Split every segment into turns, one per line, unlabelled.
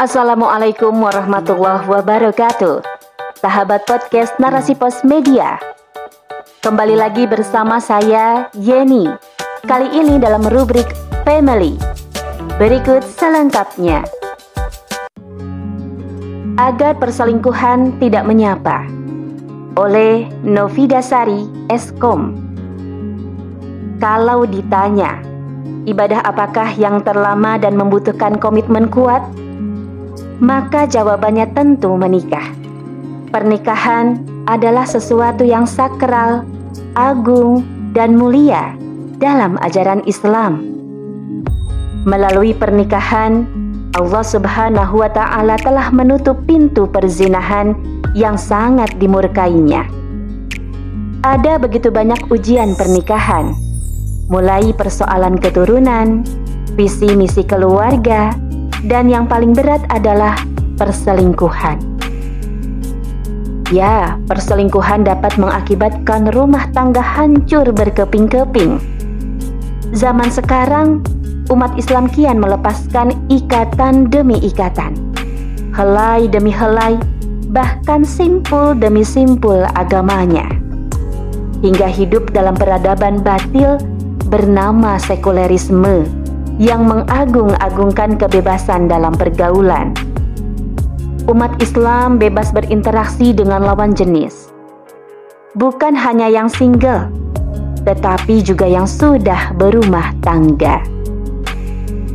Assalamualaikum warahmatullahi wabarakatuh. Sahabat podcast Narasi Pos Media. Kembali lagi bersama saya Yeni. Kali ini dalam rubrik Family. Berikut selengkapnya. Agar perselingkuhan tidak menyapa. Oleh Novida Sari Eskom. Kalau ditanya, ibadah apakah yang terlama dan membutuhkan komitmen kuat? maka jawabannya tentu menikah. Pernikahan adalah sesuatu yang sakral, agung, dan mulia dalam ajaran Islam. Melalui pernikahan, Allah Subhanahu wa Ta'ala telah menutup pintu perzinahan yang sangat dimurkainya. Ada begitu banyak ujian pernikahan, mulai persoalan keturunan, visi misi keluarga, dan yang paling berat adalah perselingkuhan. Ya, perselingkuhan dapat mengakibatkan rumah tangga hancur berkeping-keping. Zaman sekarang, umat Islam kian melepaskan ikatan demi ikatan. Helai demi helai, bahkan simpul demi simpul agamanya. Hingga hidup dalam peradaban batil bernama sekulerisme yang mengagung-agungkan kebebasan dalam pergaulan. Umat Islam bebas berinteraksi dengan lawan jenis, bukan hanya yang single, tetapi juga yang sudah berumah tangga.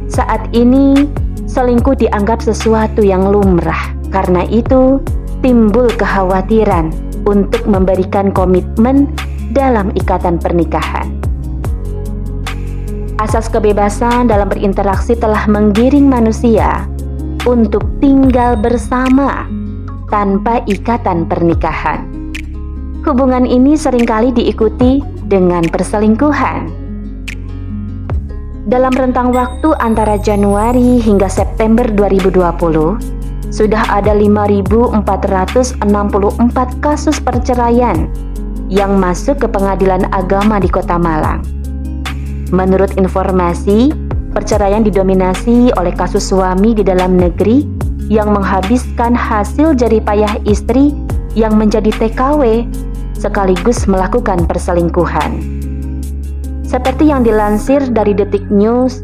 Saat ini, selingkuh dianggap sesuatu yang lumrah, karena itu timbul kekhawatiran untuk memberikan komitmen dalam ikatan pernikahan. Asas kebebasan dalam berinteraksi telah menggiring manusia untuk tinggal bersama tanpa ikatan pernikahan. Hubungan ini sering kali diikuti dengan perselingkuhan. Dalam rentang waktu antara Januari hingga September 2020, sudah ada 5.464 kasus perceraian yang masuk ke pengadilan agama di Kota Malang. Menurut informasi, perceraian didominasi oleh kasus suami di dalam negeri yang menghabiskan hasil jeripayah istri yang menjadi TKW sekaligus melakukan perselingkuhan. Seperti yang dilansir dari Detik News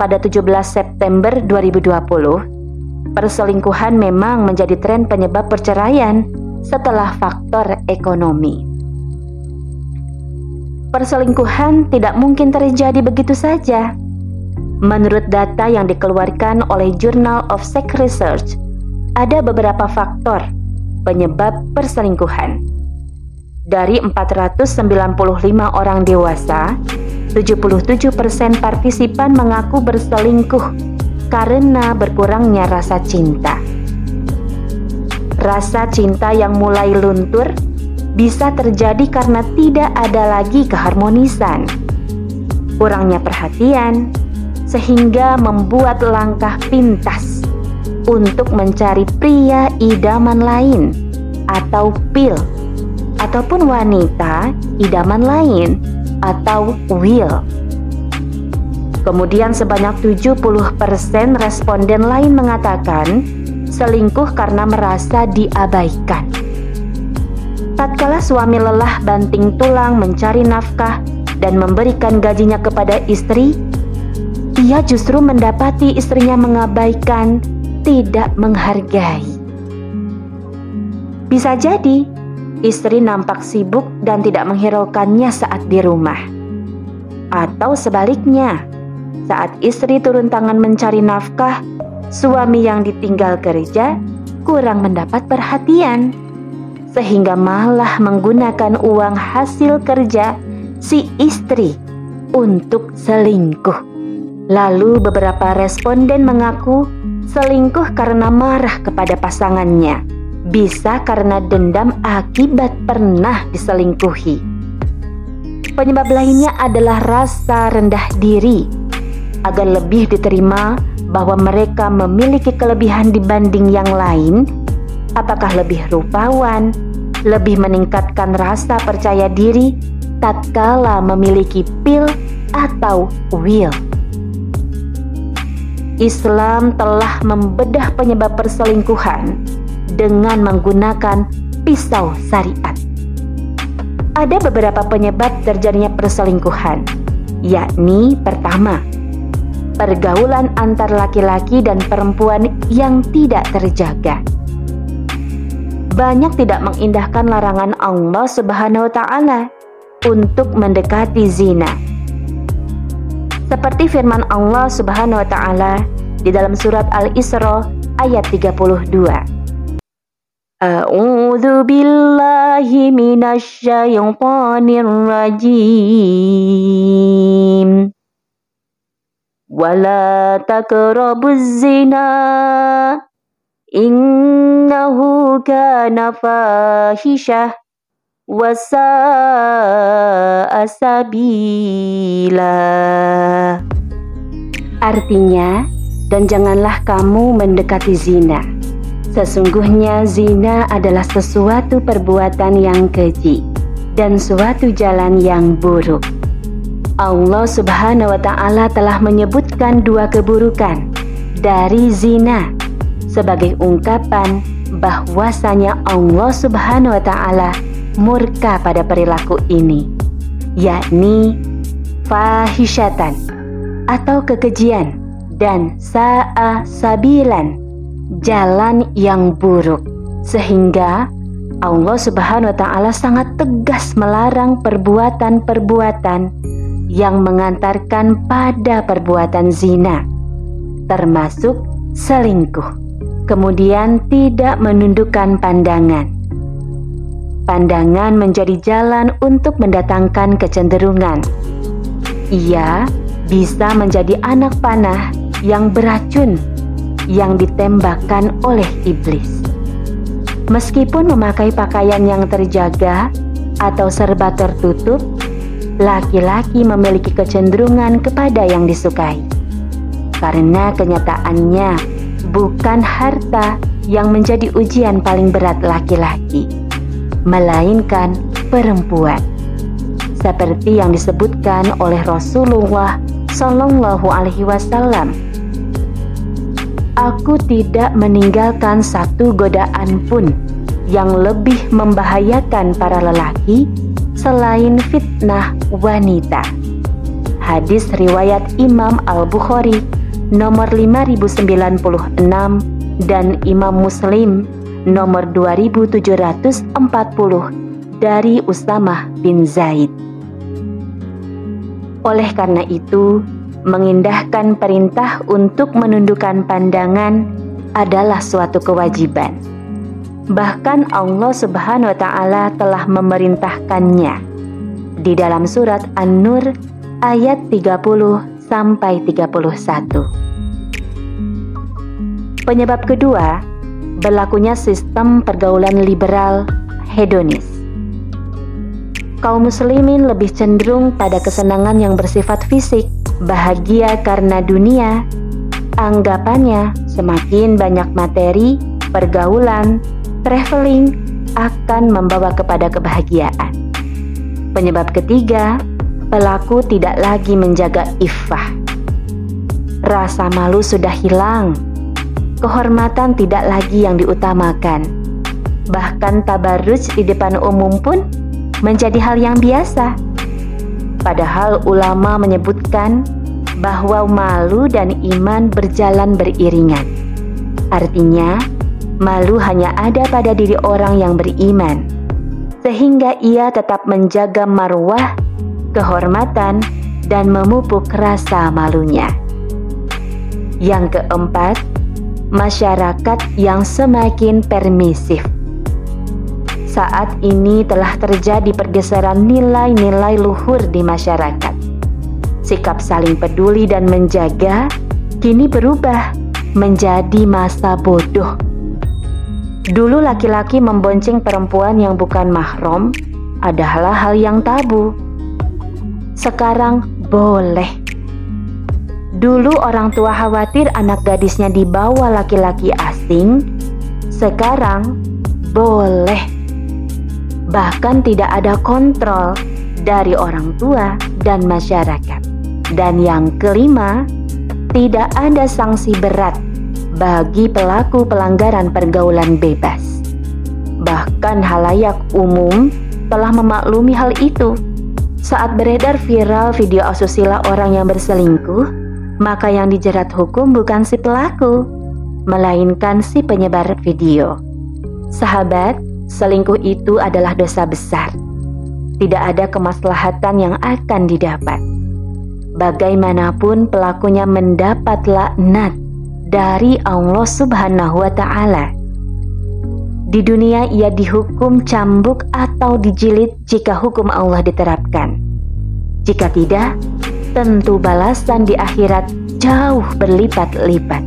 pada 17 September 2020, perselingkuhan memang menjadi tren penyebab perceraian setelah faktor ekonomi. Perselingkuhan tidak mungkin terjadi begitu saja. Menurut data yang dikeluarkan oleh Journal of Sex Research, ada beberapa faktor penyebab perselingkuhan. Dari 495 orang dewasa, 77% partisipan mengaku berselingkuh karena berkurangnya rasa cinta. Rasa cinta yang mulai luntur bisa terjadi karena tidak ada lagi keharmonisan, kurangnya perhatian, sehingga membuat langkah pintas untuk mencari pria idaman lain atau pil ataupun wanita idaman lain atau will. Kemudian sebanyak 70% responden lain mengatakan selingkuh karena merasa diabaikan. Tatkala suami lelah banting tulang mencari nafkah dan memberikan gajinya kepada istri, ia justru mendapati istrinya mengabaikan, tidak menghargai. Bisa jadi istri nampak sibuk dan tidak menghiraukannya saat di rumah, atau sebaliknya, saat istri turun tangan mencari nafkah, suami yang ditinggal kerja kurang mendapat perhatian sehingga malah menggunakan uang hasil kerja si istri untuk selingkuh. Lalu beberapa responden mengaku selingkuh karena marah kepada pasangannya, bisa karena dendam akibat pernah diselingkuhi. Penyebab lainnya adalah rasa rendah diri agar lebih diterima bahwa mereka memiliki kelebihan dibanding yang lain apakah lebih rupawan, lebih meningkatkan rasa percaya diri tatkala memiliki pil atau will. Islam telah membedah penyebab perselingkuhan dengan menggunakan pisau syariat. Ada beberapa penyebab terjadinya perselingkuhan, yakni pertama, pergaulan antar laki-laki dan perempuan yang tidak terjaga. Banyak tidak mengindahkan larangan Allah Subhanahu wa taala untuk mendekati zina seperti firman Allah Subhanahu wa taala di dalam surat Al-Isra ayat 32. A'udzu billahi rajim. Wala taqrabuz zina innahu kana fahisyah wasa asabila. Artinya, dan janganlah kamu mendekati zina. Sesungguhnya zina adalah sesuatu perbuatan yang keji dan suatu jalan yang buruk. Allah Subhanahu wa taala telah menyebutkan dua keburukan dari zina sebagai ungkapan bahwasanya Allah Subhanahu wa taala murka pada perilaku ini, yakni fahisyatan atau kekejian dan sa'a sabilan jalan yang buruk sehingga Allah Subhanahu wa taala sangat tegas melarang perbuatan-perbuatan yang mengantarkan pada perbuatan zina termasuk selingkuh kemudian tidak menundukkan pandangan pandangan menjadi jalan untuk mendatangkan kecenderungan. Ia bisa menjadi anak panah yang beracun yang ditembakkan oleh iblis. Meskipun memakai pakaian yang terjaga atau serba tertutup, laki-laki memiliki kecenderungan kepada yang disukai. Karena kenyataannya bukan harta yang menjadi ujian paling berat laki-laki melainkan perempuan. Seperti yang disebutkan oleh Rasulullah Shallallahu Alaihi Wasallam, aku tidak meninggalkan satu godaan pun yang lebih membahayakan para lelaki selain fitnah wanita. Hadis riwayat Imam Al-Bukhari nomor 5096 dan Imam Muslim nomor 2740 dari Ustamah bin Zaid. Oleh karena itu, mengindahkan perintah untuk menundukkan pandangan adalah suatu kewajiban. Bahkan Allah Subhanahu wa taala telah memerintahkannya di dalam surat An-Nur ayat 30 sampai 31. Penyebab kedua berlakunya sistem pergaulan liberal hedonis. Kaum muslimin lebih cenderung pada kesenangan yang bersifat fisik, bahagia karena dunia. Anggapannya semakin banyak materi, pergaulan, traveling akan membawa kepada kebahagiaan. Penyebab ketiga, pelaku tidak lagi menjaga iffah. Rasa malu sudah hilang kehormatan tidak lagi yang diutamakan. Bahkan tabarruj di depan umum pun menjadi hal yang biasa. Padahal ulama menyebutkan bahwa malu dan iman berjalan beriringan. Artinya, malu hanya ada pada diri orang yang beriman, sehingga ia tetap menjaga marwah, kehormatan, dan memupuk rasa malunya. Yang keempat, masyarakat yang semakin permisif. Saat ini telah terjadi pergeseran nilai-nilai luhur di masyarakat. Sikap saling peduli dan menjaga kini berubah menjadi masa bodoh. Dulu laki-laki membonceng perempuan yang bukan mahram adalah hal yang tabu. Sekarang boleh Dulu orang tua khawatir anak gadisnya dibawa laki-laki asing, sekarang boleh. Bahkan tidak ada kontrol dari orang tua dan masyarakat. Dan yang kelima, tidak ada sanksi berat bagi pelaku pelanggaran pergaulan bebas. Bahkan halayak umum telah memaklumi hal itu. Saat beredar viral video asusila orang yang berselingkuh, maka yang dijerat hukum bukan si pelaku, melainkan si penyebar video. Sahabat, selingkuh itu adalah dosa besar. Tidak ada kemaslahatan yang akan didapat. Bagaimanapun pelakunya mendapat laknat dari Allah Subhanahu wa taala. Di dunia ia dihukum cambuk atau dijilid jika hukum Allah diterapkan. Jika tidak, tentu balasan di akhirat jauh berlipat-lipat.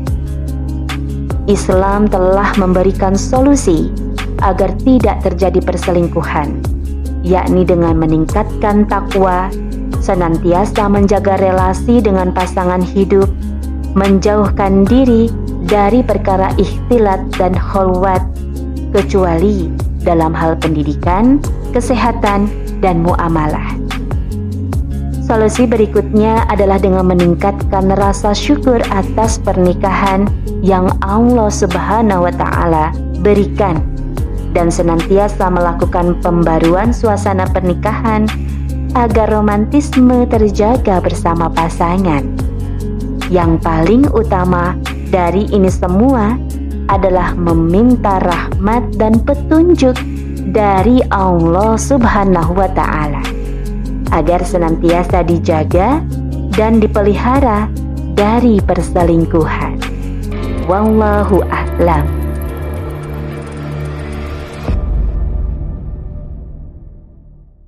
Islam telah memberikan solusi agar tidak terjadi perselingkuhan, yakni dengan meningkatkan takwa, senantiasa menjaga relasi dengan pasangan hidup, menjauhkan diri dari perkara ikhtilat dan kholwat kecuali dalam hal pendidikan, kesehatan, dan muamalah. Solusi berikutnya adalah dengan meningkatkan rasa syukur atas pernikahan yang Allah Subhanahu wa taala berikan dan senantiasa melakukan pembaruan suasana pernikahan agar romantisme terjaga bersama pasangan. Yang paling utama dari ini semua adalah meminta rahmat dan petunjuk dari Allah Subhanahu wa taala agar senantiasa dijaga dan dipelihara dari perselingkuhan. Wallahu a'lam.